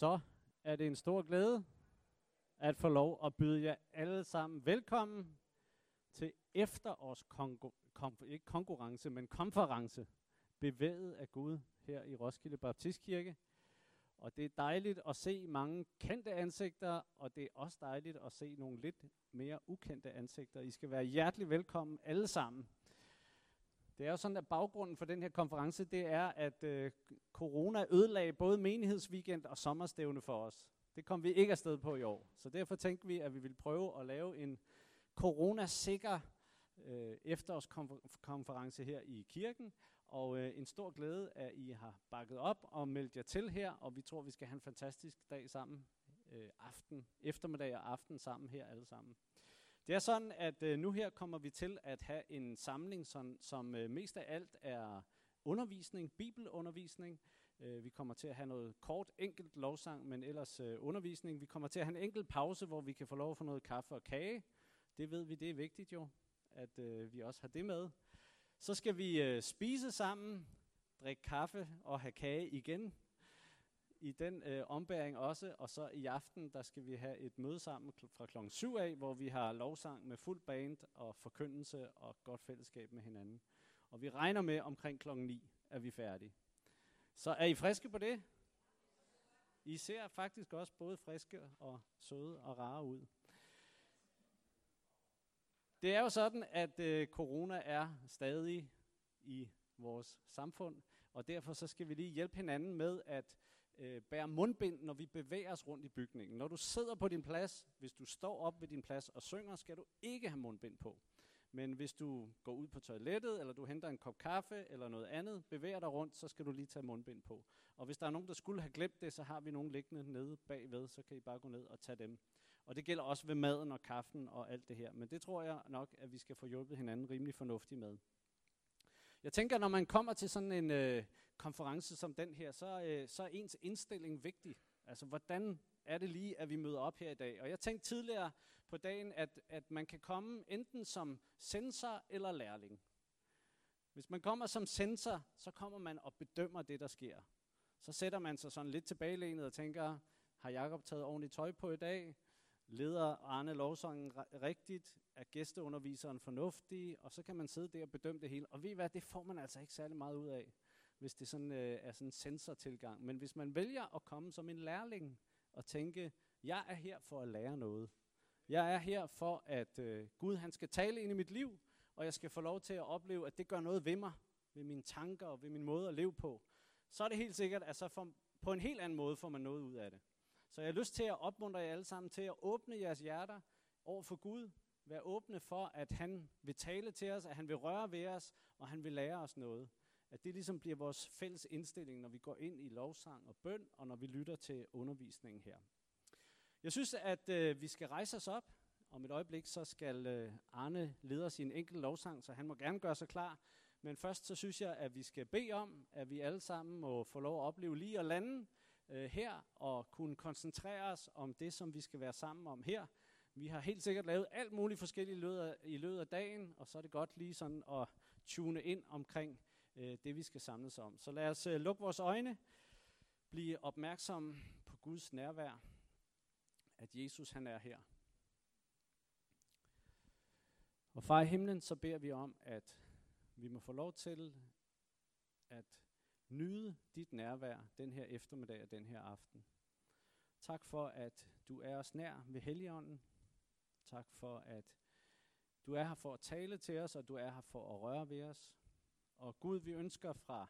så er det en stor glæde at få lov at byde jer alle sammen velkommen til efterårs konkur- kon, ikke konkurrence, men konference, bevæget af Gud her i Roskilde Baptistkirke. Og det er dejligt at se mange kendte ansigter, og det er også dejligt at se nogle lidt mere ukendte ansigter. I skal være hjertelig velkommen alle sammen. Det er jo sådan, at baggrunden for den her konference, det er, at øh, corona ødelagde både menighedsweekend og sommerstævne for os. Det kom vi ikke afsted på i år. Så derfor tænkte vi, at vi ville prøve at lave en coronasikker øh, efterårskonference her i kirken. Og øh, en stor glæde, at I har bakket op og meldt jer til her. Og vi tror, vi skal have en fantastisk dag sammen. Øh, aften, eftermiddag og aften sammen her alle sammen. Det er sådan, at øh, nu her kommer vi til at have en samling, som, som øh, mest af alt er undervisning, bibelundervisning. Øh, vi kommer til at have noget kort, enkelt lovsang, men ellers øh, undervisning. Vi kommer til at have en enkelt pause, hvor vi kan få lov at få noget kaffe og kage. Det ved vi, det er vigtigt jo, at øh, vi også har det med. Så skal vi øh, spise sammen, drikke kaffe og have kage igen i den øh, ombæring også, og så i aften, der skal vi have et møde sammen fra klokken 7 af, hvor vi har lovsang med fuld band og forkyndelse og godt fællesskab med hinanden. Og vi regner med omkring klokken 9, at vi er færdige. Så er I friske på det? I ser faktisk også både friske og søde og rare ud. Det er jo sådan, at øh, corona er stadig i vores samfund, og derfor så skal vi lige hjælpe hinanden med at øh, bære mundbind, når vi bevæger os rundt i bygningen. Når du sidder på din plads, hvis du står op ved din plads og synger, skal du ikke have mundbind på. Men hvis du går ud på toilettet, eller du henter en kop kaffe, eller noget andet, bevæger dig rundt, så skal du lige tage mundbind på. Og hvis der er nogen, der skulle have glemt det, så har vi nogen liggende nede bagved, så kan I bare gå ned og tage dem. Og det gælder også ved maden og kaffen og alt det her. Men det tror jeg nok, at vi skal få hjulpet hinanden rimelig fornuftigt med. Jeg tænker, når man kommer til sådan en øh, konference som den her, så, øh, så er ens indstilling vigtig. Altså, hvordan er det lige, at vi møder op her i dag? Og jeg tænkte tidligere på dagen, at, at man kan komme enten som sensor eller lærling. Hvis man kommer som sensor, så kommer man og bedømmer det, der sker. Så sætter man sig sådan lidt tilbagelænet og tænker, har Jakob taget ordentligt tøj på i dag? Leder Arne lovsangen rigtigt? Er gæsteunderviseren fornuftig? Og så kan man sidde der og bedømme det hele. Og ved I hvad, det får man altså ikke særlig meget ud af, hvis det sådan, øh, er sådan en sensortilgang. Men hvis man vælger at komme som en lærling og tænke, jeg er her for at lære noget. Jeg er her for, at øh, Gud han skal tale ind i mit liv, og jeg skal få lov til at opleve, at det gør noget ved mig, ved mine tanker og ved min måde at leve på. Så er det helt sikkert, at så får, på en helt anden måde får man noget ud af det. Så jeg har lyst til at opmuntre jer alle sammen til at åbne jeres hjerter over for Gud. Vær åbne for, at han vil tale til os, at han vil røre ved os, og han vil lære os noget. At det ligesom bliver vores fælles indstilling, når vi går ind i lovsang og bøn, og når vi lytter til undervisningen her. Jeg synes, at øh, vi skal rejse os op. Om et øjeblik, så skal øh, Arne lede sin enkelt lovsang, så han må gerne gøre sig klar. Men først så synes jeg, at vi skal bede om, at vi alle sammen må få lov at opleve lige at lande øh, her, og kunne koncentrere os om det, som vi skal være sammen om her. Vi har helt sikkert lavet alt muligt forskelligt i løbet af, i løbet af dagen, og så er det godt lige sådan at tune ind omkring øh, det, vi skal samles om. Så lad os øh, lukke vores øjne, blive opmærksom på Guds nærvær, at Jesus han er her. Og far i himlen, så beder vi om, at vi må få lov til at nyde dit nærvær den her eftermiddag og den her aften. Tak for, at du er os nær ved Helligånden. Tak for, at du er her for at tale til os, og du er her for at røre ved os. Og Gud, vi ønsker fra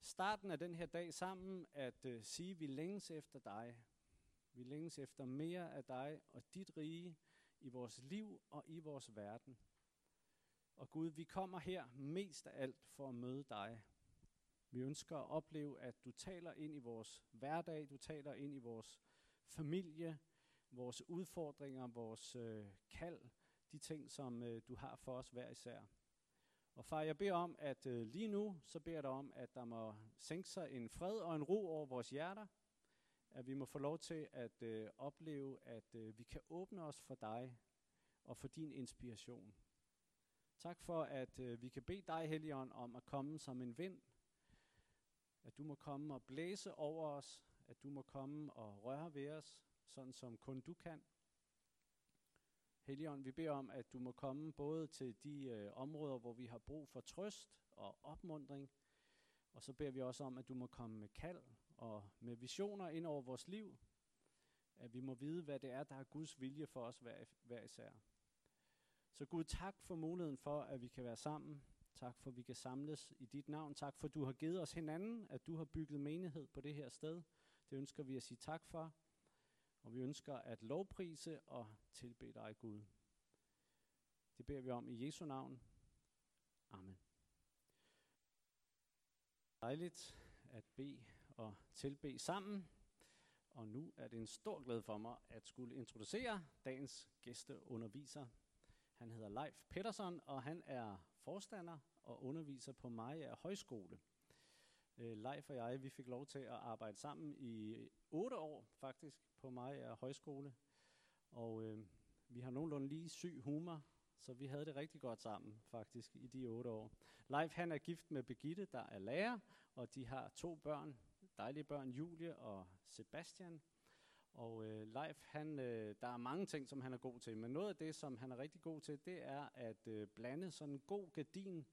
starten af den her dag sammen at uh, sige, at vi længes efter dig. Vi længes efter mere af dig og dit rige i vores liv og i vores verden. Og Gud, vi kommer her mest af alt for at møde dig. Vi ønsker at opleve, at du taler ind i vores hverdag, du taler ind i vores familie, vores udfordringer, vores øh, kald, de ting, som øh, du har for os hver især. Og far, jeg beder om, at øh, lige nu, så beder jeg dig om, at der må sænke sig en fred og en ro over vores hjerter, at vi må få lov til at øh, opleve, at øh, vi kan åbne os for dig og for din inspiration. Tak for, at øh, vi kan bede dig, Helligånd, om at komme som en vind, at du må komme og blæse over os, at du må komme og røre ved os, sådan som kun du kan. Helligånd, vi beder om, at du må komme både til de øh, områder, hvor vi har brug for trøst og opmundring, og så beder vi også om, at du må komme med kald og med visioner ind over vores liv, at vi må vide, hvad det er, der er Guds vilje for os hver, hver især. Så Gud, tak for muligheden for, at vi kan være sammen. Tak for, at vi kan samles i dit navn. Tak for, at du har givet os hinanden, at du har bygget menighed på det her sted. Det ønsker vi at sige tak for. Og vi ønsker at lovprise og tilbede dig, Gud. Det beder vi om i Jesu navn. Amen. Dejligt at bede og tilbe sammen. Og nu er det en stor glæde for mig at skulle introducere dagens gæsteunderviser. Han hedder Leif Petersen, og han er forstander og underviser på Maja Højskole. Øh, Leif og jeg, vi fik lov til at arbejde sammen i otte år faktisk på Maja Højskole. Og øh, vi har nogenlunde lige syg humor, så vi havde det rigtig godt sammen faktisk i de otte år. Leif han er gift med Begitte, der er lærer, og de har to børn, dejlige børn, Julie og Sebastian. Og øh, Leif, han, øh, der er mange ting, som han er god til, men noget af det, som han er rigtig god til, det er at øh, blande sådan en god gardin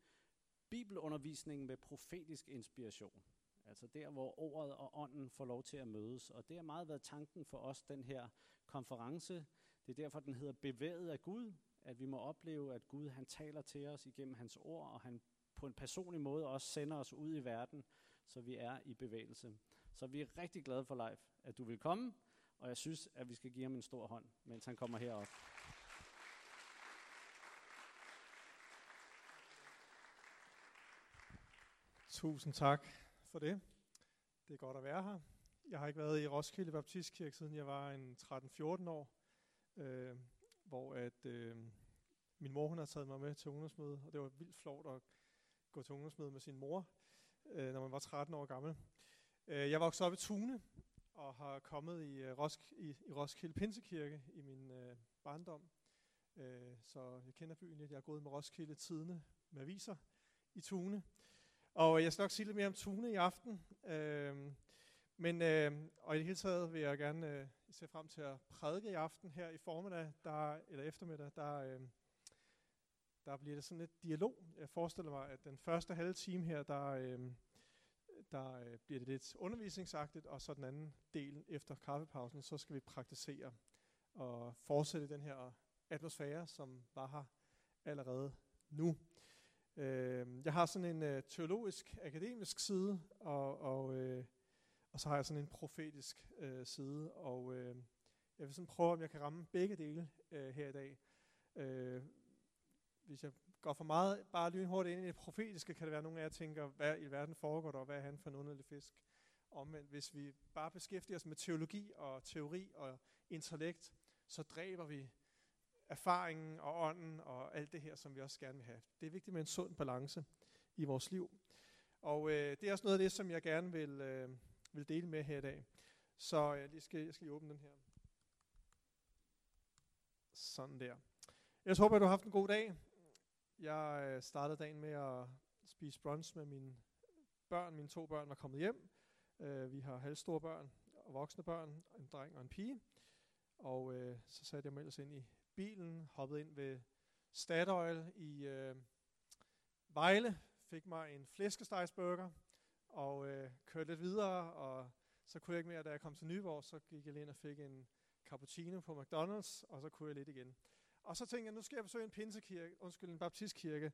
bibelundervisning med profetisk inspiration. Altså der, hvor ordet og ånden får lov til at mødes. Og det har meget været tanken for os, den her konference. Det er derfor, den hedder Bevæget af Gud, at vi må opleve, at Gud han taler til os igennem hans ord, og han på en personlig måde også sender os ud i verden, så vi er i bevægelse. Så vi er rigtig glade for Leif, at du vil komme, og jeg synes, at vi skal give ham en stor hånd, mens han kommer herop. Tusind tak for det. Det er godt at være her. Jeg har ikke været i Roskilde Baptistkirke, siden jeg var en 13-14 år, øh, hvor at, øh, min mor hun har taget mig med til ungdomsmøde, og det var vildt flot at gå til ungdomsmøde med sin mor, øh, når man var 13 år gammel. Øh, jeg voksede op i Tune, og har kommet i, uh, Rosk, i, i Roskilde Pinsekirke i min uh, barndom. Uh, så jeg kender byen lidt. Jeg har gået med Roskilde Tidene med aviser i Tune. Og jeg skal nok sige lidt mere om Tune i aften. Uh, men uh, og i det hele taget vil jeg gerne uh, se frem til at prædike i aften her i formiddag, der, eller eftermiddag, der, uh, der bliver det sådan lidt dialog. Jeg forestiller mig, at den første halve time her, der, uh, der øh, bliver det lidt undervisningsagtigt, og så den anden del efter kaffepausen, så skal vi praktisere og fortsætte den her atmosfære, som var her allerede nu. Øh, jeg har sådan en øh, teologisk, akademisk side, og, og, øh, og så har jeg sådan en profetisk øh, side, og øh, jeg vil sådan prøve, om jeg kan ramme begge dele øh, her i dag. Øh, hvis jeg går for meget bare lynhurtigt ind i det profetiske, kan det være, at nogle af jer tænker, hvad i verden foregår der, og hvad er han for en underlig fisk? Omvendt, hvis vi bare beskæftiger os med teologi og teori og intellekt, så dræber vi erfaringen og ånden og alt det her, som vi også gerne vil have. Det er vigtigt med en sund balance i vores liv. Og øh, det er også noget af det, som jeg gerne vil, øh, vil dele med her i dag. Så øh, jeg, lige skal, jeg skal lige åbne den her. Sådan der. Jeg håber, at du har haft en god dag. Jeg øh, startede dagen med at spise brunch med mine børn. Mine to børn var kommet hjem. Uh, vi har halvstore børn og voksne børn, en dreng og en pige. Og uh, så satte jeg mig ellers ind i bilen, hoppede ind ved Statoil i uh, Vejle, fik mig en flæskestegsburger og uh, kørte lidt videre, og så kunne jeg ikke mere, da jeg kom til Nyborg, så gik jeg ind og fik en cappuccino på McDonald's, og så kunne jeg lidt igen. Og så tænkte jeg, nu skal jeg besøge en pinsekirke, undskyld, en baptistkirke.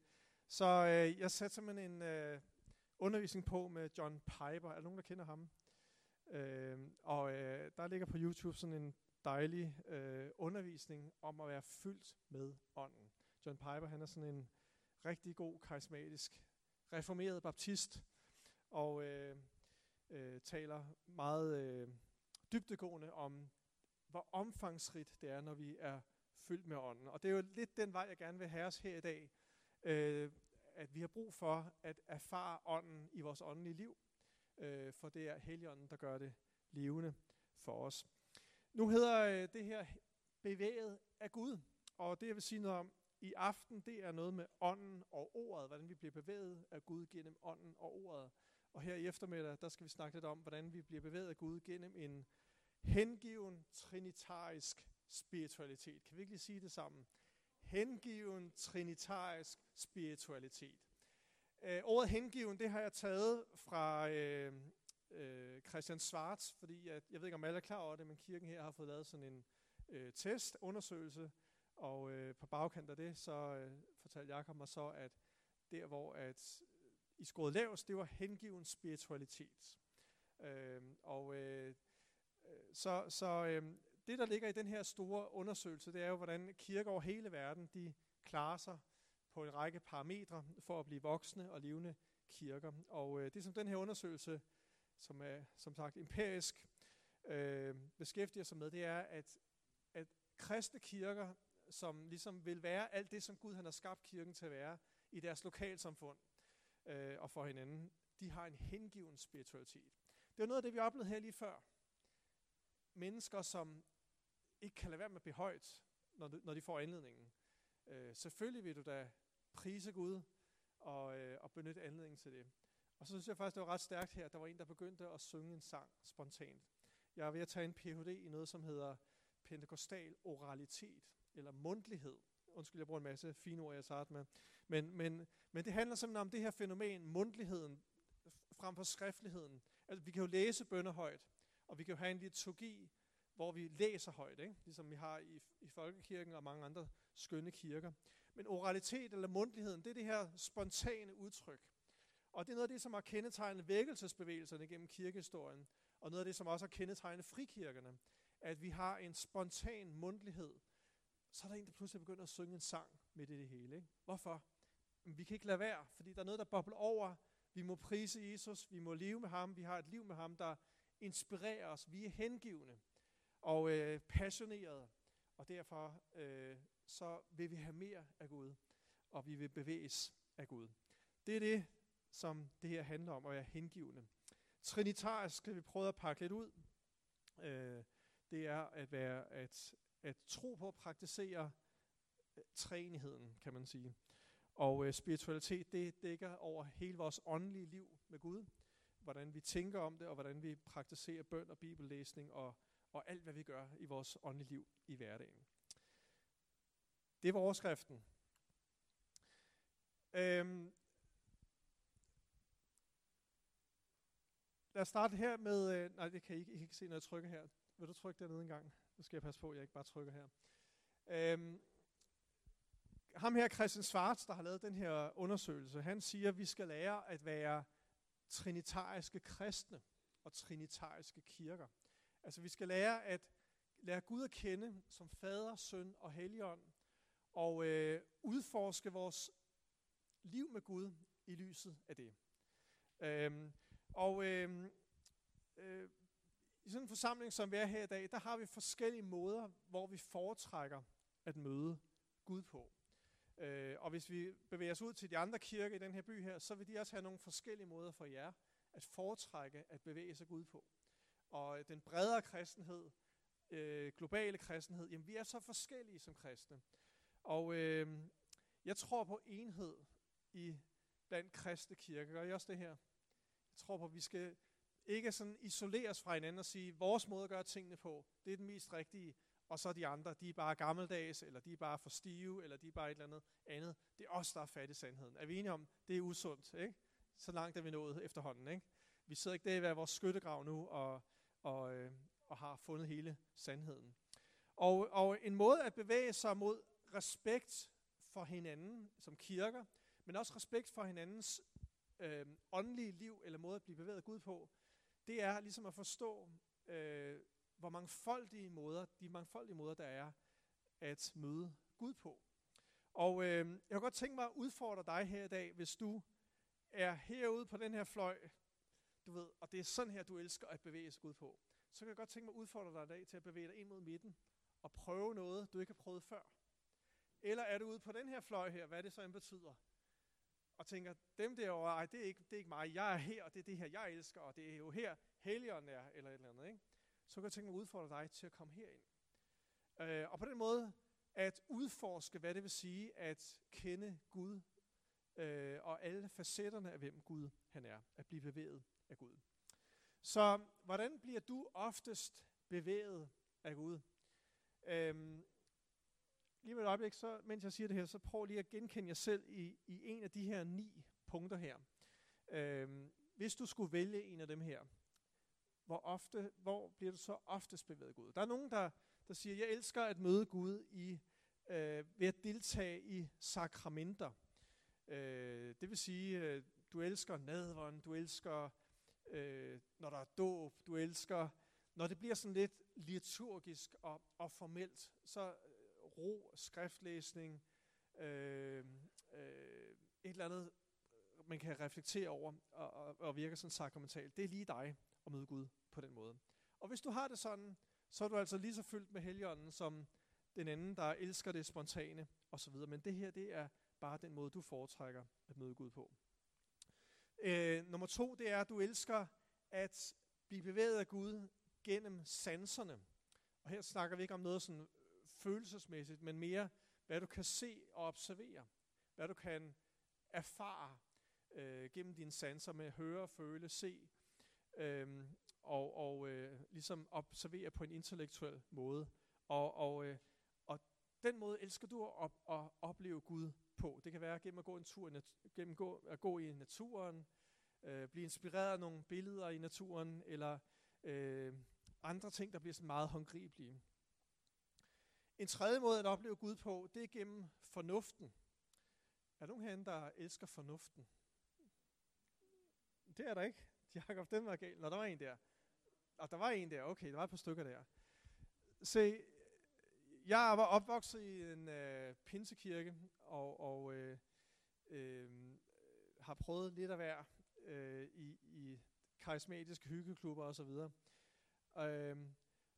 Så øh, jeg satte simpelthen en øh, undervisning på med John Piper. Er der nogen, der kender ham? Øh, og øh, der ligger på YouTube sådan en dejlig øh, undervisning om at være fyldt med ånden. John Piper, han er sådan en rigtig god, karismatisk, reformeret baptist, og øh, øh, taler meget øh, dybdegående om, hvor omfangsrigt det er, når vi er fyldt med ånden. Og det er jo lidt den vej, jeg gerne vil have os her i dag. Øh, at vi har brug for at erfare ånden i vores åndelige liv. Øh, for det er Helligånden, der gør det levende for os. Nu hedder øh, det her bevæget af Gud. Og det jeg vil sige noget om i aften, det er noget med ånden og ordet. Hvordan vi bliver bevæget af Gud gennem ånden og ordet. Og her i eftermiddag, der skal vi snakke lidt om, hvordan vi bliver bevæget af Gud gennem en hengiven trinitarisk spiritualitet. Kan vi ikke lige sige det sammen? Hengiven trinitarisk spiritualitet. Øh, ordet hengiven, det har jeg taget fra øh, øh, Christian Schwartz, fordi at, jeg ved ikke, om alle er klar over det, men kirken her har fået lavet sådan en øh, test, undersøgelse, og øh, på bagkant af det, så øh, fortalte Jakob mig så, at der hvor at i skåret lavest, det var hengiven spiritualitet. Øh, og øh, øh så, så øh, det, der ligger i den her store undersøgelse, det er jo, hvordan kirker over hele verden, de klarer sig på en række parametre for at blive voksne og levende kirker. Og øh, det, som den her undersøgelse, som er som sagt empirisk, øh, beskæftiger sig med, det er, at, at kristne kirker, som ligesom vil være alt det, som Gud han har skabt kirken til at være i deres lokalsamfund øh, og for hinanden, de har en hengiven spiritualitet. Det var noget af det, vi oplevede her lige før. Mennesker, som ikke kan lade være med at blive højt, når, de, når de får anledningen. Øh, selvfølgelig vil du da prise Gud og, øh, og benytte anledningen til det. Og så synes jeg faktisk, det var ret stærkt her. Der var en, der begyndte at synge en sang spontant. Jeg er ved at tage en Ph.D. i noget, som hedder pentekostal oralitet, eller mundtlighed. Undskyld, jeg bruger en masse fine ord, jeg starter med. Men, men, men det handler simpelthen om det her fænomen, mundtligheden, frem for skriftligheden. Altså, vi kan jo læse bønder højt, og vi kan jo have en liturgi, hvor vi læser højt, ikke? ligesom vi har i, i folkekirken og mange andre skønne kirker. Men oralitet eller mundtligheden, det er det her spontane udtryk. Og det er noget af det, som har kendetegnet vækkelsesbevægelserne gennem kirkehistorien, og noget af det, som også har kendetegnet frikirkerne, at vi har en spontan mundtlighed. Så er der en, der pludselig begynder at synge en sang midt i det hele. Ikke? Hvorfor? Men vi kan ikke lade være, fordi der er noget, der bobler over. Vi må prise Jesus, vi må leve med ham, vi har et liv med ham, der inspirerer os. Vi er hengivende og øh, passionerede, og derfor øh, så vil vi have mere af Gud, og vi vil bevæges af Gud. Det er det, som det her handler om, og er hengivende. Trinitarisk skal vi prøve at pakke lidt ud. Øh, det er at være at, at tro på at praktisere øh, træenigheden, kan man sige. Og øh, spiritualitet, det dækker over hele vores åndelige liv med Gud. Hvordan vi tænker om det, og hvordan vi praktiserer bøn og bibellæsning, og, og alt, hvad vi gør i vores åndelige liv i hverdagen. Det var overskriften. Øhm, lad os starte her med... Øh, nej, det kan I ikke. I kan ikke se, når jeg trykker her. Vil du trykke dernede en gang? Nu skal jeg passe på, at jeg ikke bare trykker her. Øhm, ham her, Christian Schwartz, der har lavet den her undersøgelse, han siger, at vi skal lære at være trinitariske kristne og trinitariske kirker. Altså vi skal lære at lære Gud at kende som fader, søn og helligånd, og øh, udforske vores liv med Gud i lyset af det. Øhm, og øh, øh, i sådan en forsamling, som vi er her i dag, der har vi forskellige måder, hvor vi foretrækker at møde Gud på. Øh, og hvis vi bevæger os ud til de andre kirker i den her by her, så vil de også have nogle forskellige måder for jer at foretrække at bevæge sig Gud på. Og den bredere kristenhed, øh, globale kristenhed, jamen vi er så forskellige som kristne. Og øh, jeg tror på enhed i blandt kristne kirker. Gør I også det her? Jeg tror på, at vi skal ikke sådan isoleres fra hinanden og sige, vores måde at gøre tingene på, det er den mest rigtige, og så de andre, de er bare gammeldags, eller de er bare for stive, eller de er bare et eller andet andet. Det er os, der er fat i sandheden. Er vi enige om, det er usundt, ikke? Så langt er vi nået efterhånden, ikke? Vi sidder ikke der i hver vores skyttegrav nu, og, og, øh, og har fundet hele sandheden. Og, og en måde at bevæge sig mod respekt for hinanden som kirker, men også respekt for hinandens øh, åndelige liv, eller måde at blive bevæget Gud på, det er ligesom at forstå, øh, hvor mangfoldige måder, de mangfoldige måder, der er at møde Gud på. Og øh, jeg kunne godt tænke mig at udfordre dig her i dag, hvis du er herude på den her fløj, du ved, og det er sådan her, du elsker at bevæge sig Gud på, så kan jeg godt tænke mig at udfordre dig i dag til at bevæge dig ind mod midten og prøve noget, du ikke har prøvet før. Eller er du ude på den her fløj her, hvad det så end betyder, og tænker, dem derovre, ej, det er, ikke, det er ikke mig, jeg er her, og det er det her, jeg elsker, og det er jo her, helligånden er, eller et eller andet, ikke? Så kan jeg tænke mig at udfordre dig til at komme herind. Øh, og på den måde at udforske, hvad det vil sige at kende Gud øh, og alle facetterne af, hvem Gud han er. At blive bevæget af Gud. Så hvordan bliver du oftest bevæget af Gud? Øhm, lige med et øjeblik, så, mens jeg siger det her, så prøv lige at genkende jer selv i, i en af de her ni punkter her. Øhm, hvis du skulle vælge en af dem her, hvor, ofte, hvor bliver du så oftest bevæget Gud? Der er nogen, der, der siger, jeg elsker at møde Gud i, øh, ved at deltage i sakramenter. Øh, det vil sige, øh, du elsker nadveren, du elsker, øh, når der er dåb, du elsker, når det bliver sådan lidt liturgisk og, og formelt, så øh, ro, skriftlæsning, øh, øh, et eller andet, man kan reflektere over og, og, og virke sådan sakramentalt. Det er lige dig at møde Gud på den måde. Og hvis du har det sådan, så er du altså lige så fyldt med heligånden som den anden, der elsker det spontane osv. Men det her, det er bare den måde, du foretrækker at møde Gud på. Øh, nummer to, det er, at du elsker at blive bevæget af Gud gennem sanserne. Og her snakker vi ikke om noget sådan følelsesmæssigt, men mere, hvad du kan se og observere. Hvad du kan erfare øh, gennem dine sanser med høre, føle, se, øhm, og, og øh, ligesom observere på en intellektuel måde. Og, og, øh, og den måde elsker du at, at opleve Gud på. Det kan være gennem at gå en tur, gennem gå, at gå i naturen, øh, blive inspireret af nogle billeder i naturen, eller øh, andre ting, der bliver sådan meget håndgribelige. En tredje måde at opleve Gud på, det er gennem fornuften. Er der nogen herinde, der elsker fornuften? Det er der ikke. Jakob, den var galt. Nå, der var en der. Og der var en der, okay, der var et par stykker der. Se, jeg var opvokset i en øh, pinsekirke, og, og øh, øh, har prøvet lidt at være øh, i, i karismatiske hyggeklubber osv. Øh,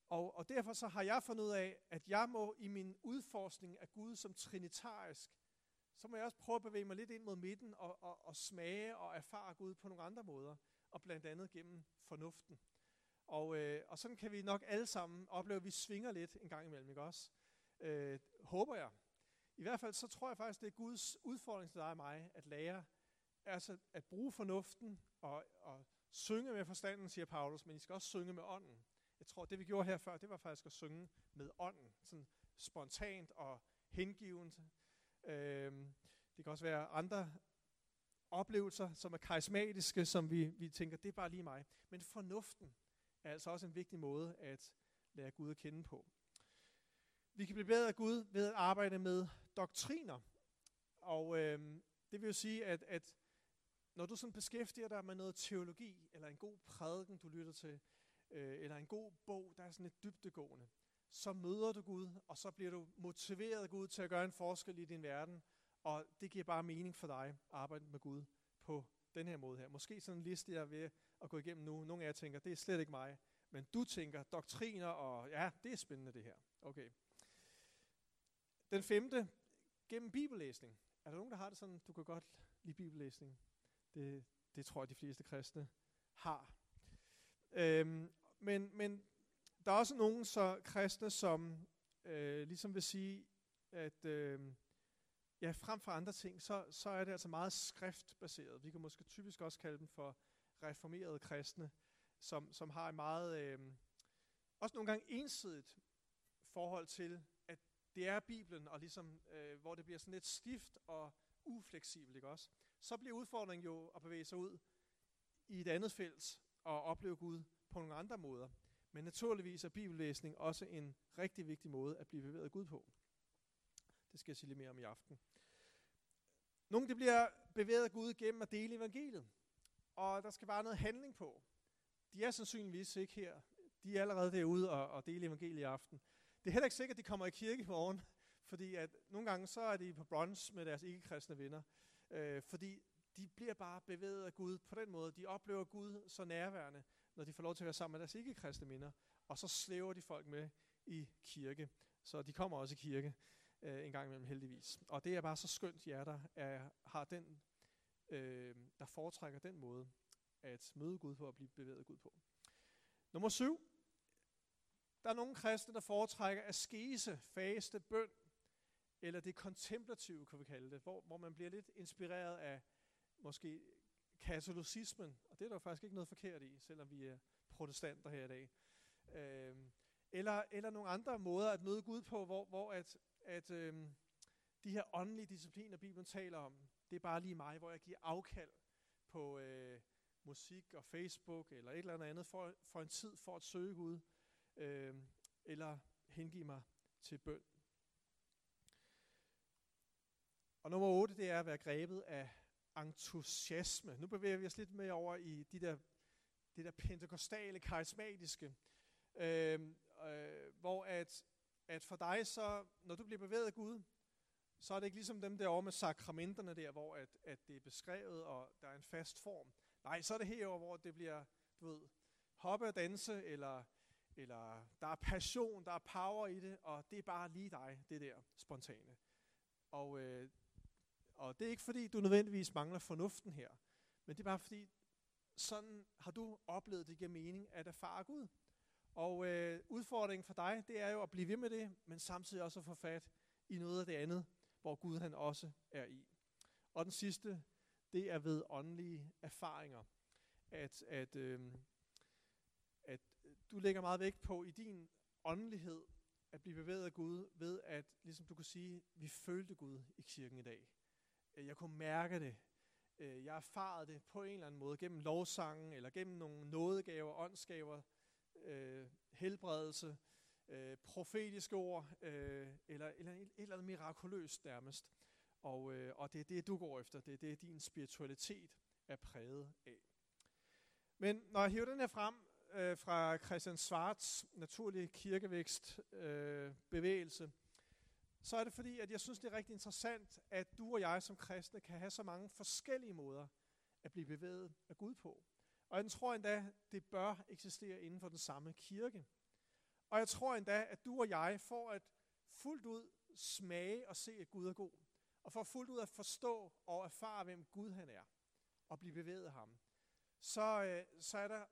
og, og derfor så har jeg fundet ud af, at jeg må i min udforskning af Gud som trinitarisk, så må jeg også prøve at bevæge mig lidt ind mod midten og, og, og smage og erfare Gud på nogle andre måder, og blandt andet gennem fornuften. Og, øh, og sådan kan vi nok alle sammen opleve, at vi svinger lidt en gang imellem, ikke også? Øh, håber jeg. I hvert fald så tror jeg faktisk, det er Guds udfordring til dig og mig, at lære altså at bruge fornuften og, og synge med forstanden, siger Paulus, men I skal også synge med ånden. Jeg tror, det vi gjorde her før, det var faktisk at synge med ånden, sådan spontant og hengivent. Øh, det kan også være andre oplevelser, som er karismatiske, som vi, vi tænker, det er bare lige mig. Men fornuften er altså også en vigtig måde at lære Gud at kende på. Vi kan blive bedre af Gud ved at arbejde med doktriner. Og øh, det vil jo sige, at, at når du sådan beskæftiger dig med noget teologi, eller en god prædiken, du lytter til, øh, eller en god bog, der er sådan lidt dybtegående, så møder du Gud, og så bliver du motiveret af Gud til at gøre en forskel i din verden, og det giver bare mening for dig at arbejde med Gud på den her måde her. Måske sådan en liste, jeg er ved at gå igennem nu. Nogle af jer tænker, det er slet ikke mig. Men du tænker, doktriner, og ja, det er spændende det her. Okay. Den femte, gennem bibellæsning. Er der nogen, der har det sådan, du kan godt lide bibellæsning? Det, det tror jeg, de fleste kristne har. Øhm, men, men der er også nogen så kristne, som øh, ligesom vil sige, at øh, ja, frem for andre ting, så, så er det altså meget skriftbaseret. Vi kan måske typisk også kalde dem for reformerede kristne, som, som har en meget, øh, også nogle gange ensidigt forhold til, at det er Bibelen, og ligesom, øh, hvor det bliver sådan lidt stift og ufleksibelt, ikke også? Så bliver udfordringen jo at bevæge sig ud i et andet felt og opleve Gud på nogle andre måder. Men naturligvis er bibellæsning også en rigtig vigtig måde at blive bevæget Gud på. Det skal jeg sige lidt mere om i aften. Nogle det bliver bevæget af Gud gennem at dele evangeliet. Og der skal bare noget handling på. De er sandsynligvis ikke her. De er allerede derude og, og dele evangeliet i aften. Det er heller ikke sikkert, at de kommer i kirke i morgen. Fordi at nogle gange så er de på brunch med deres ikke-kristne venner. Øh, fordi de bliver bare bevæget af Gud på den måde. De oplever Gud så nærværende, når de får lov til at være sammen med deres ikke-kristne venner. Og så slæver de folk med i kirke. Så de kommer også i kirke øh, en gang imellem heldigvis. Og det er bare så skønt, jer der er, har den, øh, der foretrækker den måde at møde Gud på og blive bevæget Gud på. Nummer syv. Der er nogle kristne, der foretrækker at skise, faste, bøn eller det kontemplative, kan vi kalde det, hvor, hvor man bliver lidt inspireret af måske katolicismen, og det er der faktisk ikke noget forkert i, selvom vi er protestanter her i dag. Øh, eller, eller nogle andre måder at møde Gud på, hvor, hvor at, at øh, de her åndelige discipliner, Bibelen taler om, det er bare lige mig, hvor jeg giver afkald på øh, musik og Facebook eller et eller andet for, for en tid for at søge Gud, øh, eller hengive mig til bøn. Og nummer 8, det er at være grebet af entusiasme. Nu bevæger vi os lidt mere over i de der, det der pentekostale, karismatiske, øh, øh, hvor at, at for dig så, når du bliver bevæget af Gud, så er det ikke ligesom dem der over med sakramenterne der, hvor at, at det er beskrevet, og der er en fast form. Nej, så er det herover, hvor det bliver, du ved, hoppe og danse, eller, eller der er passion, der er power i det, og det er bare lige dig, det der spontane. Og, øh, og det er ikke fordi, du nødvendigvis mangler fornuften her, men det er bare fordi, sådan har du oplevet det giver mening at erfare Gud. Og øh, udfordringen for dig, det er jo at blive ved med det, men samtidig også at få fat i noget af det andet, hvor Gud han også er i. Og den sidste, det er ved åndelige erfaringer. At, at, øh, at du lægger meget vægt på i din åndelighed at blive bevæget af Gud ved at, ligesom du kan sige, vi følte Gud i kirken i dag. Øh, jeg kunne mærke det. Øh, jeg erfarede det på en eller anden måde gennem lovsangen, eller gennem nogle nådegaver, åndsgaver, øh, helbredelse, øh, profetiske ord, øh, eller, eller et, eller andet mirakuløst nærmest. Og, øh, og det er det, du går efter. Det er det, din spiritualitet er præget af. Men når jeg hiver den her frem øh, fra Christian Svarts naturlige kirkevækst øh, bevægelse, så er det fordi, at jeg synes, det er rigtig interessant, at du og jeg som kristne kan have så mange forskellige måder at blive bevæget af Gud på. Og jeg tror endda, det bør eksistere inden for den samme kirke. Og jeg tror endda, at du og jeg får at fuldt ud smage og se, at Gud er god. Og for fuldt ud at forstå og erfare, hvem Gud han er. Og blive bevæget af ham. Så, øh, så er der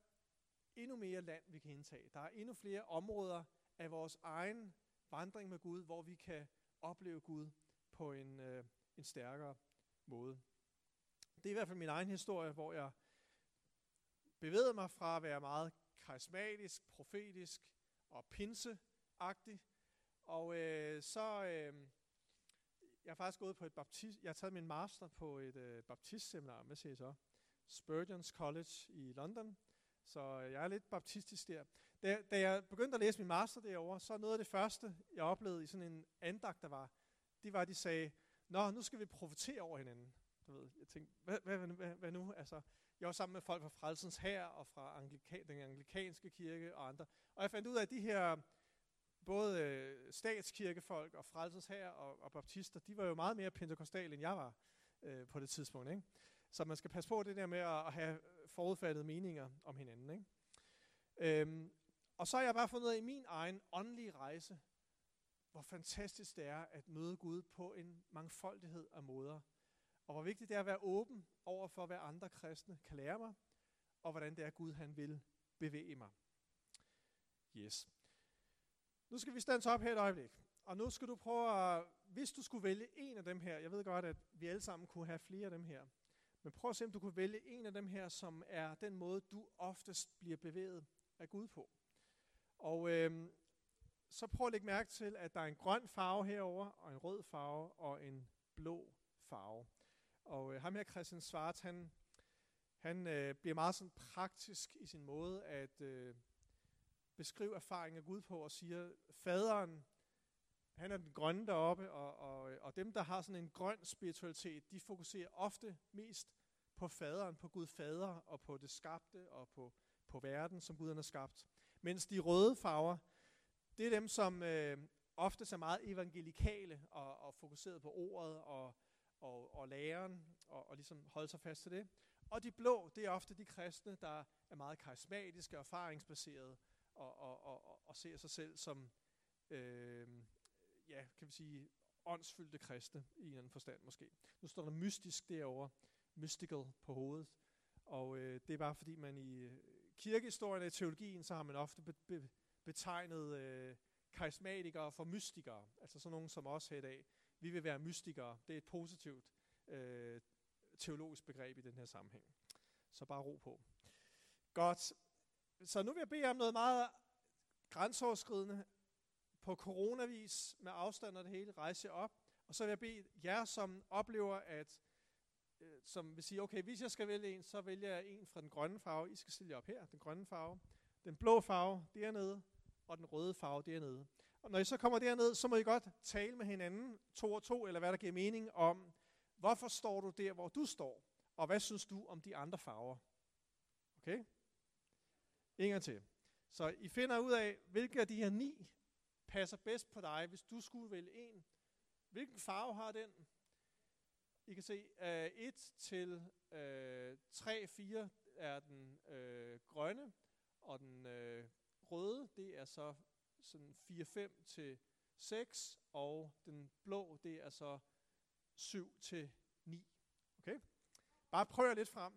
endnu mere land, vi kan indtage. Der er endnu flere områder af vores egen vandring med Gud, hvor vi kan opleve Gud på en, øh, en stærkere måde. Det er i hvert fald min egen historie, hvor jeg bevægede mig fra at være meget karismatisk, profetisk og pinseagtig. Og øh, så, øh, jeg har faktisk gået på et baptist, jeg har taget min master på et øh, baptistseminar, hvad siger I så? Spurgeon's College i London. Så øh, jeg er lidt baptistisk der. Da, da jeg begyndte at læse min master derovre, så noget af det første, jeg oplevede i sådan en andagt, der var, det var, at de sagde, Nå, nu skal vi profetere over hinanden. Du ved, jeg tænkte, hvad, hvad, hvad, hvad nu? Altså, jeg var sammen med folk fra Frelsens Her og fra Anglika, den anglikanske kirke og andre. Og jeg fandt ud af, at de her både øh, statskirkefolk og Frelsens Her og, og baptister, de var jo meget mere pentekostale, end jeg var øh, på det tidspunkt. Ikke? Så man skal passe på det der med at, at have forudfattede meninger om hinanden. Ikke? Øhm, og så har jeg bare fundet ud af i min egen åndelige rejse, hvor fantastisk det er at møde Gud på en mangfoldighed af måder. Og hvor vigtigt det er at være åben over for, hvad andre kristne kan lære mig, og hvordan det er, Gud han vil bevæge mig. Yes. Nu skal vi stands op her et øjeblik. Og nu skal du prøve at, hvis du skulle vælge en af dem her, jeg ved godt, at vi alle sammen kunne have flere af dem her, men prøv at se, om du kunne vælge en af dem her, som er den måde, du oftest bliver bevæget af Gud på. Og øhm, så prøv at lægge mærke til, at der er en grøn farve herover og en rød farve og en blå farve. Og øh, ham her, Christian Svart, han, han øh, bliver meget sådan praktisk i sin måde at øh, beskrive erfaringen af Gud på og siger, faderen, han er den grønne deroppe, og, og, øh, og dem, der har sådan en grøn spiritualitet, de fokuserer ofte mest på faderen, på Gud fader, og på det skabte, og på, på verden, som Gud har skabt. Mens de røde farver, det er dem, som øh, ofte er meget evangelikale og, og fokuseret på ordet og, og, og læren, og, og ligesom holde sig fast til det. Og de blå, det er ofte de kristne, der er meget karismatiske og erfaringsbaserede, og, og, og, og, ser sig selv som, øh, ja, kan vi sige, åndsfyldte kristne i en anden forstand måske. Nu står der mystisk derovre, mystical på hovedet, og øh, det er bare fordi man i øh, kirkehistorien og teologien, så har man ofte be, be, betegnet øh, karismatikere for mystikere, altså sådan nogen som os her i dag. Vi vil være mystikere. Det er et positivt øh, teologisk begreb i den her sammenhæng. Så bare ro på. Godt. Så nu vil jeg bede om noget meget grænseoverskridende på coronavis med afstand og det hele. Rejse op. Og så vil jeg bede jer, som oplever, at øh, som vil sige, okay, hvis jeg skal vælge en, så vælger jeg en fra den grønne farve. I skal stille jer op her, den grønne farve. Den blå farve, dernede, og den røde farve dernede. Og når I så kommer derned, så må I godt tale med hinanden, to og to, eller hvad der giver mening, om, hvorfor står du der, hvor du står, og hvad synes du om de andre farver? Okay? En gang til. Så I finder ud af, hvilke af de her ni passer bedst på dig, hvis du skulle vælge en. Hvilken farve har den? I kan se, øh, uh, 1 til uh, 3, 4 er den uh, grønne, og den uh, røde, det er så sådan 4-5 til 6, og den blå, det er så 7 til 9. Okay? Bare prøv lidt frem.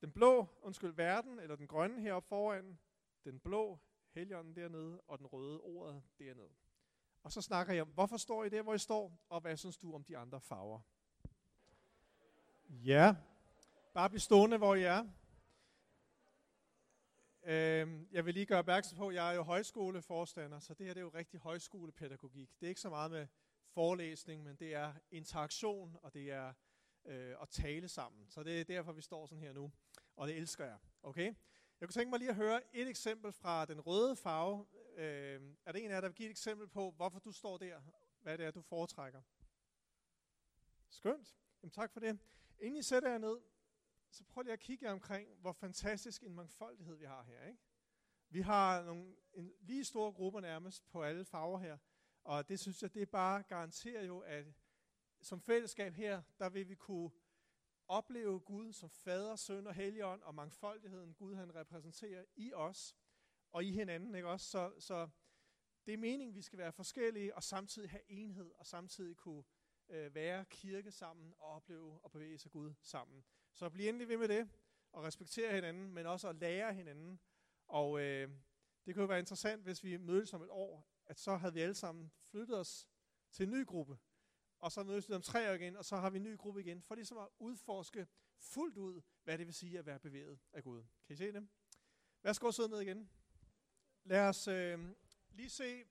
Den blå, undskyld, verden, eller den grønne heroppe foran, den blå, helgenen dernede, og den røde, ordet dernede. Og så snakker jeg om, hvorfor står I der, hvor I står, og hvad synes du om de andre farver? Ja, bare bliv stående, hvor I er. Øhm, jeg vil lige gøre opmærksom på, at jeg er jo højskoleforstander, så det her det er jo rigtig højskolepædagogik. Det er ikke så meget med forelæsning, men det er interaktion, og det er øh, at tale sammen. Så det er derfor, vi står sådan her nu, og det elsker jeg. Okay? Jeg kunne tænke mig lige at høre et eksempel fra den røde farve. Øh, er det en af jer, der vil give et eksempel på, hvorfor du står der? Hvad det er, du foretrækker? Skønt. Jamen, tak for det. Inden I sætter jer ned, så prøv lige at kigge omkring, hvor fantastisk en mangfoldighed vi har her. Ikke? Vi har nogle en lige store grupper nærmest på alle farver her, og det synes jeg, det bare garanterer jo, at som fællesskab her, der vil vi kunne opleve Gud som fader, søn og helligånd, og mangfoldigheden Gud han repræsenterer i os og i hinanden. Ikke også? Så, så det er meningen, vi skal være forskellige og samtidig have enhed, og samtidig kunne øh, være kirke sammen og opleve og bevæge sig Gud sammen. Så bliv endelig ved med det, og respektere hinanden, men også at lære hinanden. Og øh, det kunne jo være interessant, hvis vi mødtes om et år, at så havde vi alle sammen flyttet os til en ny gruppe. Og så mødes vi om tre år igen, og så har vi en ny gruppe igen, for ligesom at udforske fuldt ud, hvad det vil sige at være bevæget af Gud. Kan I se det? Værsgo sidde ned igen. Lad os øh, lige se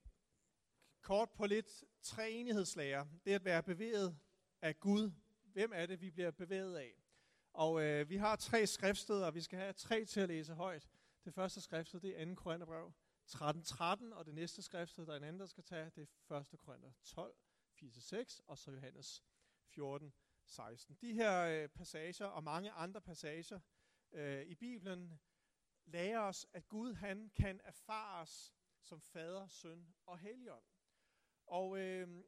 kort på lidt træenighedslærer. Det at være bevæget af Gud. Hvem er det, vi bliver bevæget af? Og øh, vi har tre skriftsteder, og vi skal have tre til at læse højt. Det første skriftsted, det er 2. Korintherbrev 13.13, og det næste skriftsted, der er en anden, der skal tage, det er 1. Korinther 12, 4-6, og så Johannes 14, 16. De her øh, passager og mange andre passager øh, i Bibelen lærer os, at Gud han kan erfares som fader, søn og helligånd. Og øh,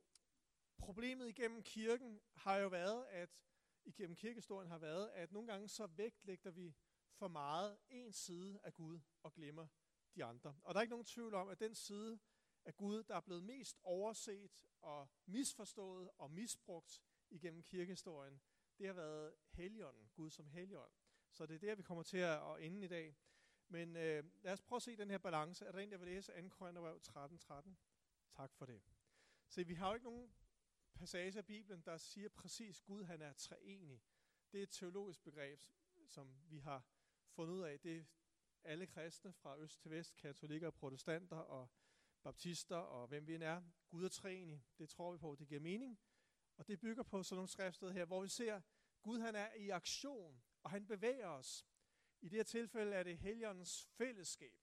problemet igennem kirken har jo været, at igennem kirkestorien har været, at nogle gange så vægtlægter vi for meget en side af Gud og glemmer de andre. Og der er ikke nogen tvivl om, at den side af Gud, der er blevet mest overset og misforstået og misbrugt igennem kirkestorien, det har været Helligånden, Gud som Helligånd. Så det er der, vi kommer til at ende i dag. Men øh, lad os prøve at se den her balance. Er der en, der vil læse 2. Korintherbrev 13.13? 13? Tak for det. Se, vi har jo ikke nogen passage af Bibelen, der siger præcis, at Gud han er treenig. Det er et teologisk begreb, som vi har fundet ud af. Det er alle kristne fra øst til vest, katolikker, protestanter og baptister og hvem vi end er. Gud er treenig. Det tror vi på, det giver mening. Og det bygger på sådan nogle skriftsteder her, hvor vi ser, Gud han er i aktion, og han bevæger os. I det her tilfælde er det Helligåndens fællesskab.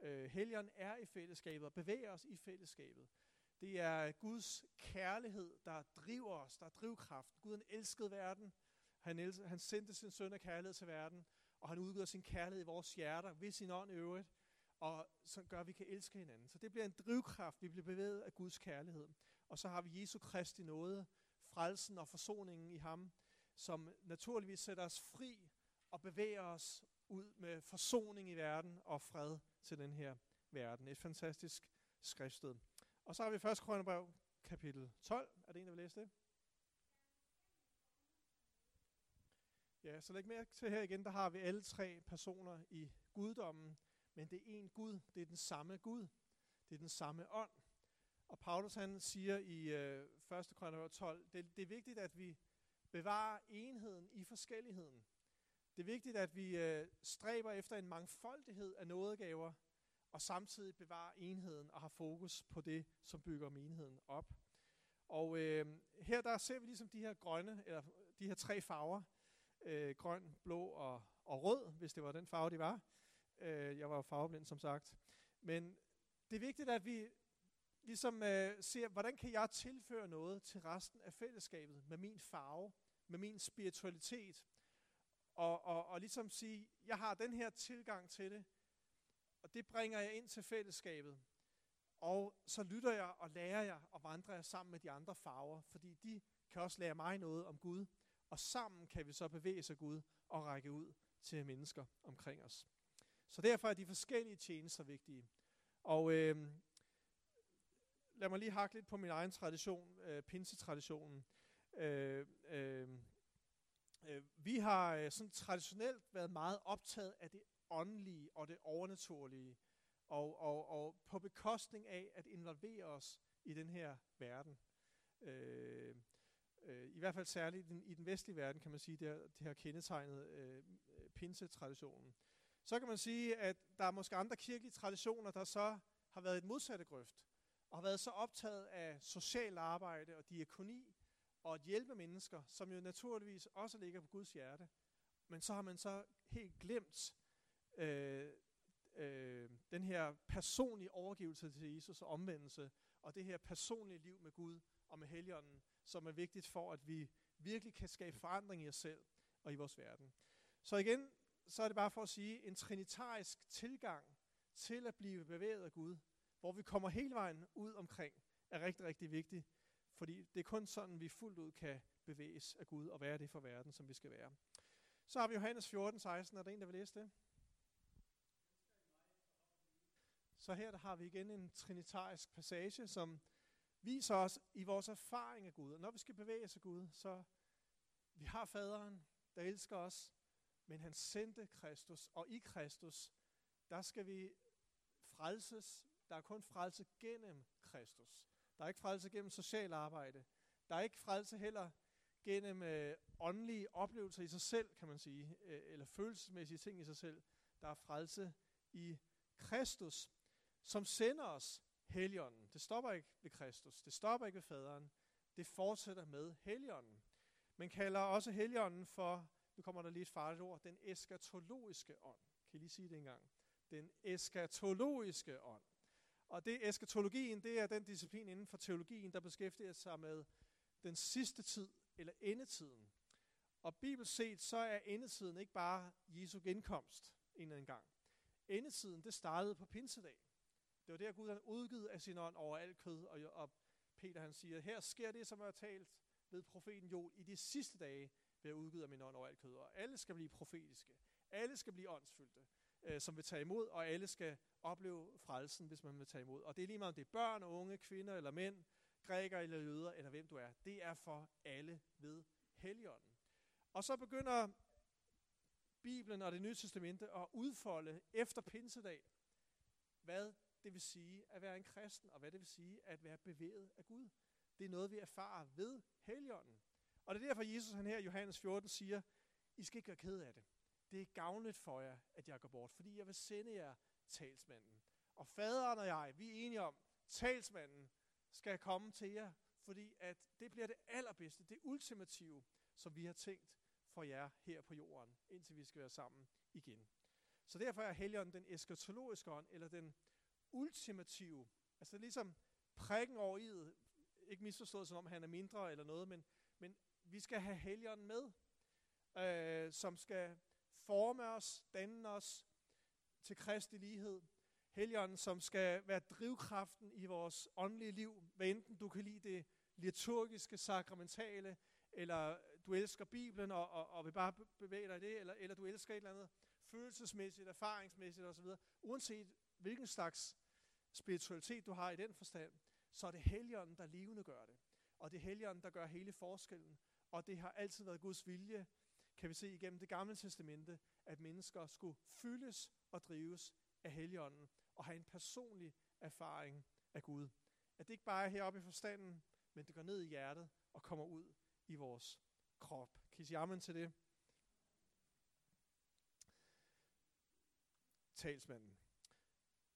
Øh, Helligånden er i fællesskabet og bevæger os i fællesskabet. Det er Guds kærlighed, der driver os, der er drivkraften. Gud han elskede verden. Han, elskede, han sendte sin søn af kærlighed til verden, og han udgør sin kærlighed i vores hjerter, ved sin ånd i øvrigt, og så gør, at vi kan elske hinanden. Så det bliver en drivkraft, vi bliver bevæget af Guds kærlighed. Og så har vi Jesu Kristi nåde, frelsen og forsoningen i ham, som naturligvis sætter os fri og bevæger os ud med forsoning i verden og fred til den her verden. Et fantastisk skriftsted. Og så har vi 1. Korintherbrev, kapitel 12. Er det en, der vil læse det? Ja, så læg mærke til her igen, der har vi alle tre personer i guddommen, men det er én Gud, det er den samme Gud, det er den samme ånd. Og Paulus han siger i øh, 1. Korinther 12, det, det er vigtigt, at vi bevarer enheden i forskelligheden. Det er vigtigt, at vi øh, stræber efter en mangfoldighed af nådegaver, og samtidig bevare enheden og har fokus på det, som bygger menigheden op. Og øh, her der ser vi ligesom de her grønne, eller de her tre farver, øh, grøn, blå og, og rød, hvis det var den farve, de var. Øh, jeg var farveblind, som sagt. Men det er vigtigt, at vi ligesom øh, ser, hvordan kan jeg tilføre noget til resten af fællesskabet med min farve, med min spiritualitet, og, og, og ligesom sige, jeg har den her tilgang til det, og det bringer jeg ind til fællesskabet. Og så lytter jeg og lærer jeg og vandrer jeg sammen med de andre farver, fordi de kan også lære mig noget om Gud, og sammen kan vi så bevæge sig Gud og række ud til mennesker omkring os. Så derfor er de forskellige tjenester vigtige. Og øh, lad mig lige hakke lidt på min egen tradition, øh, pinsetraditionen. Øh, øh, øh, vi har øh, sådan traditionelt været meget optaget af det åndelige og det overnaturlige, og, og, og på bekostning af at involvere os i den her verden. Øh, øh, I hvert fald særligt i den, i den vestlige verden, kan man sige, det har, det har kendetegnet øh, pinsetraditionen. Så kan man sige, at der er måske andre kirkelige traditioner, der så har været et modsatte grøft, og har været så optaget af social arbejde og diakoni, og at hjælpe mennesker, som jo naturligvis også ligger på Guds hjerte. Men så har man så helt glemt øh, øh, den her personlige overgivelse til Jesus og omvendelse, og det her personlige liv med Gud og med Helligånden, som er vigtigt for, at vi virkelig kan skabe forandring i os selv og i vores verden. Så igen, så er det bare for at sige, en trinitarisk tilgang til at blive bevæget af Gud, hvor vi kommer hele vejen ud omkring, er rigtig, rigtig vigtigt, fordi det er kun sådan, vi fuldt ud kan bevæges af Gud og være det for verden, som vi skal være. Så har vi Johannes 14, 16. Er der en, der vil læse det? Så her der har vi igen en trinitarisk passage, som viser os i vores erfaring af Gud. Og når vi skal bevæge os af Gud, så vi har faderen, der elsker os, men han sendte Kristus, og i Kristus, der skal vi frelses. Der er kun frelse gennem Kristus. Der er ikke frelse gennem social arbejde. Der er ikke frelse heller gennem øh, åndelige oplevelser i sig selv, kan man sige, øh, eller følelsesmæssige ting i sig selv. Der er frelse i Kristus som sender os Helligånden. Det stopper ikke ved Kristus. Det stopper ikke ved faderen. Det fortsætter med Helligånden. Man kalder også Helligånden for, nu kommer der lige et farligt ord, den eskatologiske ånd. Kan I lige sige det engang? Den eskatologiske ånd. Og det eskatologien, det er den disciplin inden for teologien, der beskæftiger sig med den sidste tid, eller endetiden. Og bibelsk set, så er endetiden ikke bare Jesu genkomst en eller anden gang. Endetiden, det startede på pinsedag. Det var der, Gud han udgivet af sin ånd over alt kød, og, og Peter han siger, her sker det, som er talt ved profeten Joel, i de sidste dage ved at udgive af min ånd over alt kød, og alle skal blive profetiske. Alle skal blive åndsfyldte, øh, som vil tage imod, og alle skal opleve frelsen, hvis man vil tage imod. Og det er lige meget, om det er børn, unge, kvinder eller mænd, græker eller jøder, eller hvem du er. Det er for alle ved Helligånden. Og så begynder Bibelen og det nye testamente at udfolde efter pinsedag, hvad det vil sige at være en kristen, og hvad det vil sige at være bevæget af Gud. Det er noget, vi erfarer ved Helligånden. Og det er derfor, Jesus han her i Johannes 14 siger, I skal ikke være ked af det. Det er gavnligt for jer, at jeg går bort, fordi jeg vil sende jer talsmanden. Og faderen og jeg, vi er enige om, talsmanden skal komme til jer, fordi at det bliver det allerbedste, det ultimative, som vi har tænkt for jer her på jorden, indtil vi skal være sammen igen. Så derfor er Helligånden den eskatologiske ånd, eller den ultimative, altså ligesom prikken over i ikke misforstået som om han er mindre eller noget, men, men vi skal have helgeren med, øh, som skal forme os, danne os til Kristi lighed. Helgeren, som skal være drivkraften i vores åndelige liv, hvad enten du kan lide det liturgiske, sakramentale, eller du elsker Bibelen og, og, og vil bare bevæge dig i det, eller, eller du elsker et eller andet følelsesmæssigt, erfaringsmæssigt osv. Uanset hvilken slags spiritualitet du har i den forstand, så er det Helligånden, der levende gør det. Og det er Helligånden, der gør hele forskellen. Og det har altid været Guds vilje, kan vi se igennem det gamle testamente, at mennesker skulle fyldes og drives af Helligånden og have en personlig erfaring af Gud. At det ikke bare er heroppe i forstanden, men det går ned i hjertet og kommer ud i vores krop. Kan I sige amen til det? Talsmanden.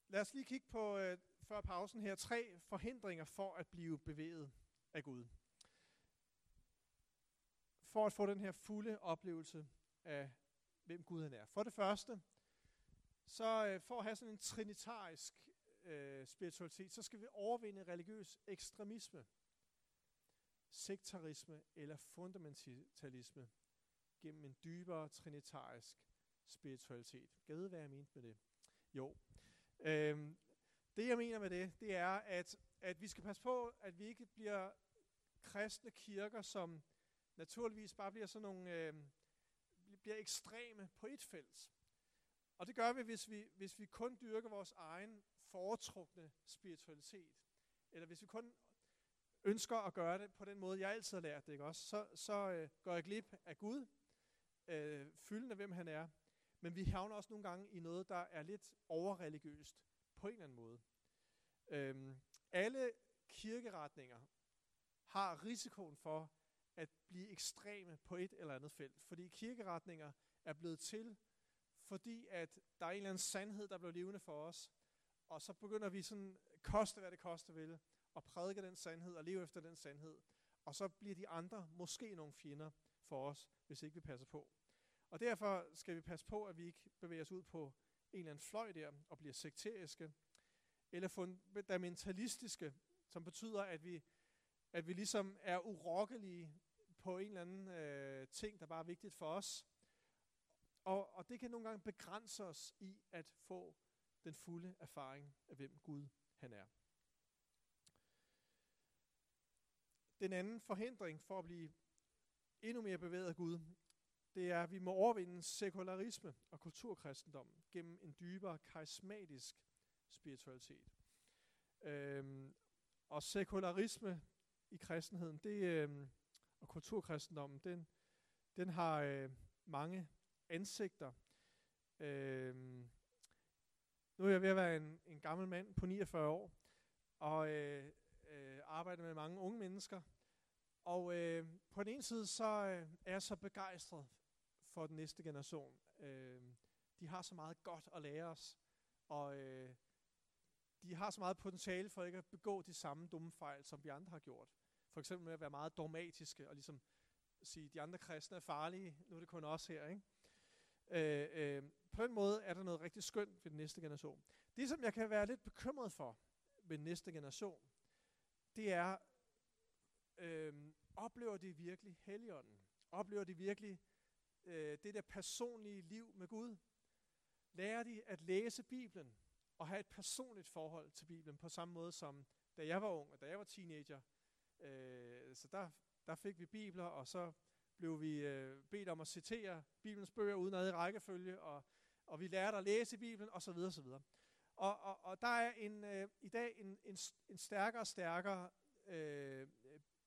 Lad os lige kigge på, øh, før pausen her, tre forhindringer for at blive bevæget af Gud. For at få den her fulde oplevelse af, hvem Gud han er. For det første, så øh, for at have sådan en trinitarisk øh, spiritualitet, så skal vi overvinde religiøs ekstremisme, sektarisme eller fundamentalisme gennem en dybere trinitarisk spiritualitet. Kan vide, hvad jeg mente med det? Jo. Øhm, det jeg mener med det, det er, at, at vi skal passe på, at vi ikke bliver kristne kirker, som naturligvis bare bliver sådan nogle, øh, bliver ekstreme på et felt. Og det gør vi, hvis vi, hvis vi kun dyrker vores egen foretrukne spiritualitet. Eller hvis vi kun ønsker at gøre det på den måde, jeg altid har lært det, ikke også? så, så øh, går jeg glip af Gud, øh, fylden af hvem han er. Men vi havner også nogle gange i noget, der er lidt overreligiøst på en eller anden måde. Øhm, alle kirkeretninger har risikoen for at blive ekstreme på et eller andet felt. Fordi kirkeretninger er blevet til, fordi at der er en eller anden sandhed, der blev levende for os. Og så begynder vi sådan, koste hvad det koste vil, at prædike den sandhed og leve efter den sandhed. Og så bliver de andre måske nogle fjender for os, hvis ikke vi passer på. Og derfor skal vi passe på, at vi ikke bevæger os ud på en eller anden fløj der og bliver sekteriske, eller fundamentalistiske, som betyder, at vi, at vi ligesom er urokkelige på en eller anden øh, ting, der bare er vigtigt for os. Og, og det kan nogle gange begrænse os i at få den fulde erfaring af, hvem Gud han er. Den anden forhindring for at blive endnu mere bevæget af Gud, det er, at vi må overvinde sekularisme og kulturkristendom gennem en dybere karismatisk spiritualitet. Øhm, og sekularisme i kristenheden, det, øhm, og kulturkristendommen, den, den har øh, mange ansigter. Øhm, nu er jeg ved at være en, en gammel mand på 49 år, og øh, øh, arbejder med mange unge mennesker. Og øh, på den ene side, så øh, er jeg så begejstret for den næste generation. Øh, de har så meget godt at lære os, og øh, de har så meget potentiale for ikke at begå de samme dumme fejl, som vi andre har gjort. For eksempel med at være meget dogmatiske og ligesom sige, de andre kristne er farlige, nu er det kun os her. Ikke? Øh, øh, på den måde er der noget rigtig skønt ved den næste generation. Det, som jeg kan være lidt bekymret for ved den næste generation, det er, øh, oplever de virkelig Helligånden? Oplever de virkelig øh, det der personlige liv med Gud? Lærer de at læse Bibelen og have et personligt forhold til Bibelen på samme måde som da jeg var ung og da jeg var teenager? Øh, så der, der fik vi bibler, og så blev vi øh, bedt om at citere Bibelens bøger uden ad i rækkefølge, og, og vi lærte at læse Bibelen, osv. osv. Og, og, og der er en, øh, i dag en, en, en stærkere og stærkere øh,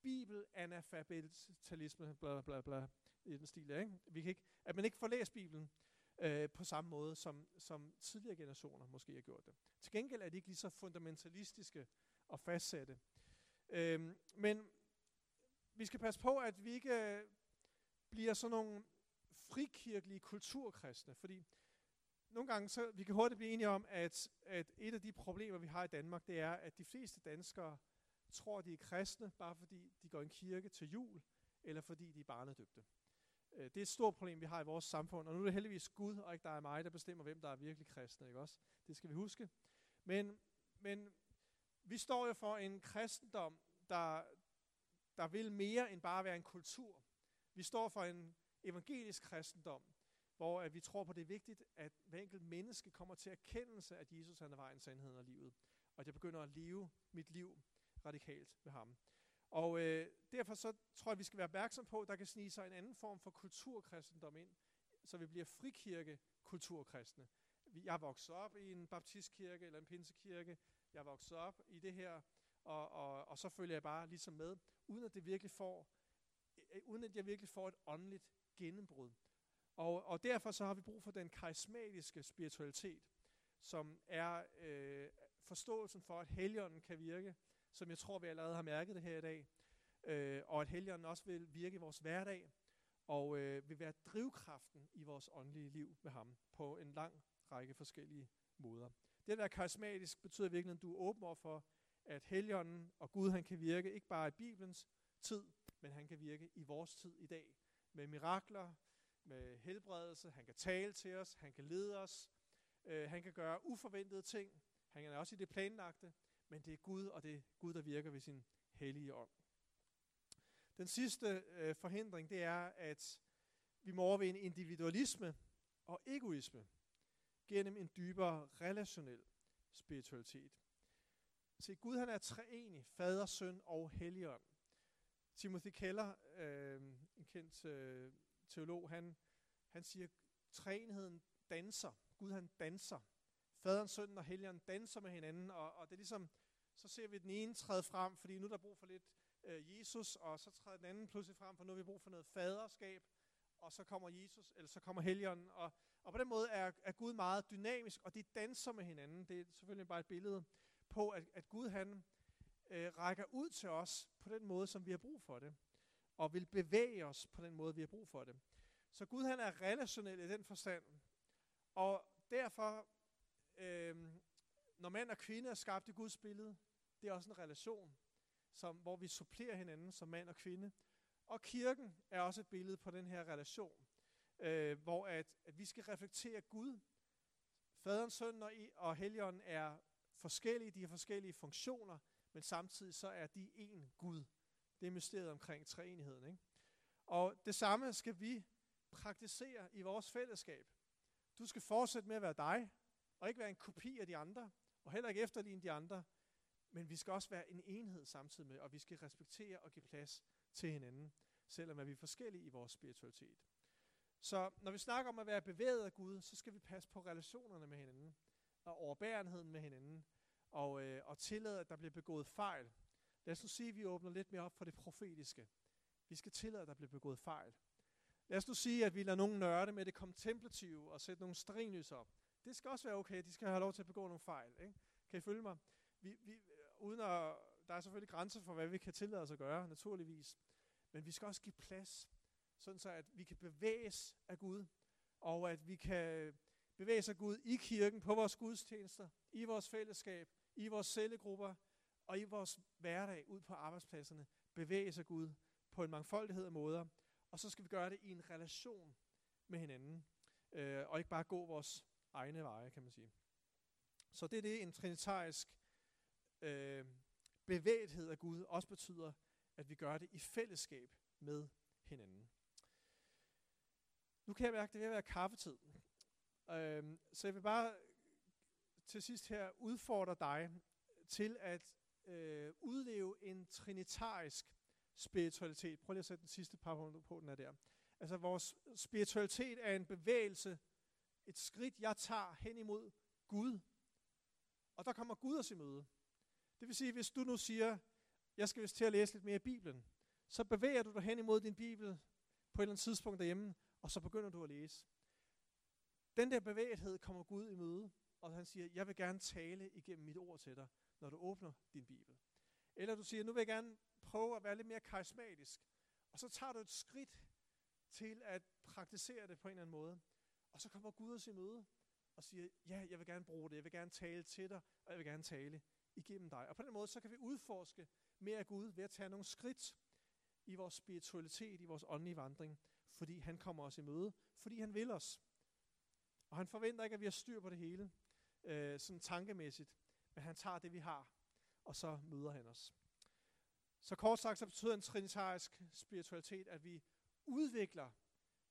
bibelanalfabetisme, bla bla bla, i den stil, ikke? Vi kan ikke, at man ikke får læst Bibelen øh, på samme måde, som, som tidligere generationer måske har gjort det. Til gengæld er de ikke lige så fundamentalistiske og fastsatte. Øh, men vi skal passe på, at vi ikke øh, bliver sådan nogle frikirkelige kulturkristne, fordi nogle gange, så vi kan hurtigt blive enige om, at, at et af de problemer, vi har i Danmark, det er, at de fleste danskere tror, de er kristne, bare fordi de går i en kirke til jul, eller fordi de er barnedøbte. Øh, det er et stort problem, vi har i vores samfund, og nu er det heldigvis Gud, og ikke dig og mig, der bestemmer, hvem der er virkelig kristne, ikke også? Det skal vi huske. Men, men vi står jo for en kristendom, der, der vil mere end bare være en kultur. Vi står for en evangelisk kristendom, hvor at vi tror på, det er vigtigt, at hver enkelt menneske kommer til erkendelse, at Jesus han er vejen, sandheden og livet. Og at jeg begynder at leve mit liv radikalt ved ham. Og øh, derfor så tror jeg, vi skal være opmærksom på, at der kan snige sig en anden form for kulturkristendom ind, så vi bliver frikirke kulturkristne. Jeg er vokset op i en baptistkirke eller en pinsekirke. Jeg er vokset op i det her, og, og, og så følger jeg bare ligesom med, uden at det virkelig får, øh, øh, uden at jeg virkelig får et åndeligt gennembrud. Og, og derfor så har vi brug for den karismatiske spiritualitet, som er øh, forståelsen for, at helligånden kan virke som jeg tror, vi allerede har mærket det her i dag. Øh, og at Helligånden også vil virke i vores hverdag, og øh, vil være drivkraften i vores åndelige liv med ham på en lang række forskellige måder. Det at være karismatisk betyder virkelig, at du er åben over for, at Helligånden og Gud han kan virke ikke bare i Bibelens tid, men han kan virke i vores tid i dag. Med mirakler, med helbredelse, han kan tale til os, han kan lede os, øh, han kan gøre uforventede ting, han er også i det planlagte, men det er Gud, og det er Gud, der virker ved sin hellige ånd. Den sidste øh, forhindring, det er, at vi må overvinde individualisme og egoisme gennem en dybere relationel spiritualitet. Se, Gud han er treenig, fader, søn og helligånd. Timothy Keller, øh, en kendt øh, teolog, han, han siger, treenigheden danser. Gud han danser. Faderen, sønnen og helligånden danser med hinanden, og, og det er ligesom, så ser vi den ene træde frem, fordi nu er der brug for lidt øh, Jesus, og så træder den anden pludselig frem, for nu har vi brug for noget faderskab, og så kommer Jesus, eller så kommer Helligånden, og, og på den måde er, er Gud meget dynamisk, og de danser med hinanden. Det er selvfølgelig bare et billede på, at, at Gud han øh, rækker ud til os på den måde, som vi har brug for det, og vil bevæge os på den måde, vi har brug for det. Så Gud han er relationel i den forstand, og derfor, øh, når mand og kvinde er skabt i Guds billede, det er også en relation, som, hvor vi supplerer hinanden som mand og kvinde. Og kirken er også et billede på den her relation, øh, hvor at, at vi skal reflektere Gud. Faderen, sønnen og, og Helligånden er forskellige, de har forskellige funktioner, men samtidig så er de en Gud. Det er mysteriet omkring treenigheden. Ikke? Og det samme skal vi praktisere i vores fællesskab. Du skal fortsætte med at være dig, og ikke være en kopi af de andre, og heller ikke efterligne de andre, men vi skal også være en enhed samtidig med, og vi skal respektere og give plads til hinanden, selvom vi er forskellige i vores spiritualitet. Så når vi snakker om at være bevæget af Gud, så skal vi passe på relationerne med hinanden, og overbærenheden med hinanden, og, øh, og tillade, at der bliver begået fejl. Lad os nu sige, at vi åbner lidt mere op for det profetiske. Vi skal tillade, at der bliver begået fejl. Lad os nu sige, at vi lader nogen nørde med det kontemplative og sætte nogle strinlys op. Det skal også være okay. De skal have lov til at begå nogle fejl. Ikke? Kan I følge mig? Vi, vi, øh, uden at, der er selvfølgelig grænser for, hvad vi kan tillade os at gøre, naturligvis. Men vi skal også give plads, sådan så at vi kan bevæges af Gud, og at vi kan bevæge af Gud i kirken, på vores gudstjenester, i vores fællesskab, i vores cellegrupper og i vores hverdag ud på arbejdspladserne. Bevæge af Gud på en mangfoldighed af måder, og så skal vi gøre det i en relation med hinanden, øh, og ikke bare gå vores egne veje, kan man sige. Så det er det, en trinitarisk øh, bevægethed af Gud også betyder, at vi gør det i fællesskab med hinanden. Nu kan jeg mærke, at det vil være kaffetid. Øh, så jeg vil bare til sidst her udfordre dig til at øh, udleve en trinitarisk spiritualitet. Prøv lige at sætte den sidste par punkter på, den er der. Altså vores spiritualitet er en bevægelse, et skridt, jeg tager hen imod Gud. Og der kommer Gud os i møde. Det vil sige, hvis du nu siger, jeg skal vist til at læse lidt mere i Bibelen, så bevæger du dig hen imod din Bibel på et eller andet tidspunkt derhjemme, og så begynder du at læse. Den der bevægelighed kommer Gud i møde, og han siger, jeg vil gerne tale igennem mit ord til dig, når du åbner din Bibel. Eller du siger, nu vil jeg gerne prøve at være lidt mere karismatisk. Og så tager du et skridt til at praktisere det på en eller anden måde. Og så kommer Gud os i møde og siger, ja, jeg vil gerne bruge det, jeg vil gerne tale til dig, og jeg vil gerne tale igennem dig. Og på den måde, så kan vi udforske mere af Gud ved at tage nogle skridt i vores spiritualitet, i vores åndelige vandring, fordi han kommer os i møde, fordi han vil os. Og han forventer ikke, at vi har styr på det hele, øh, sådan tankemæssigt, men han tager det, vi har, og så møder han os. Så kort sagt, så betyder en trinitarisk spiritualitet, at vi udvikler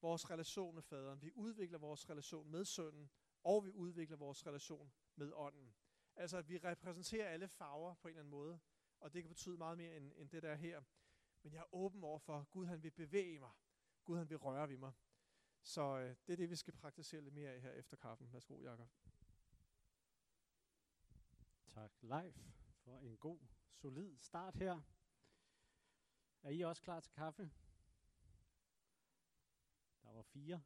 vores relation med faderen, vi udvikler vores relation med sønnen, og vi udvikler vores relation med ånden. Altså at vi repræsenterer alle farver på en eller anden måde, og det kan betyde meget mere end, end det der her. Men jeg er åben over for, at Gud han vil bevæge mig. Gud han vil røre ved mig. Så øh, det er det, vi skal praktisere lidt mere af her efter kaffen. Værsgo, Jakob. Tak, Leif, for en god, solid start her. Er I også klar til kaffe? Der var fire.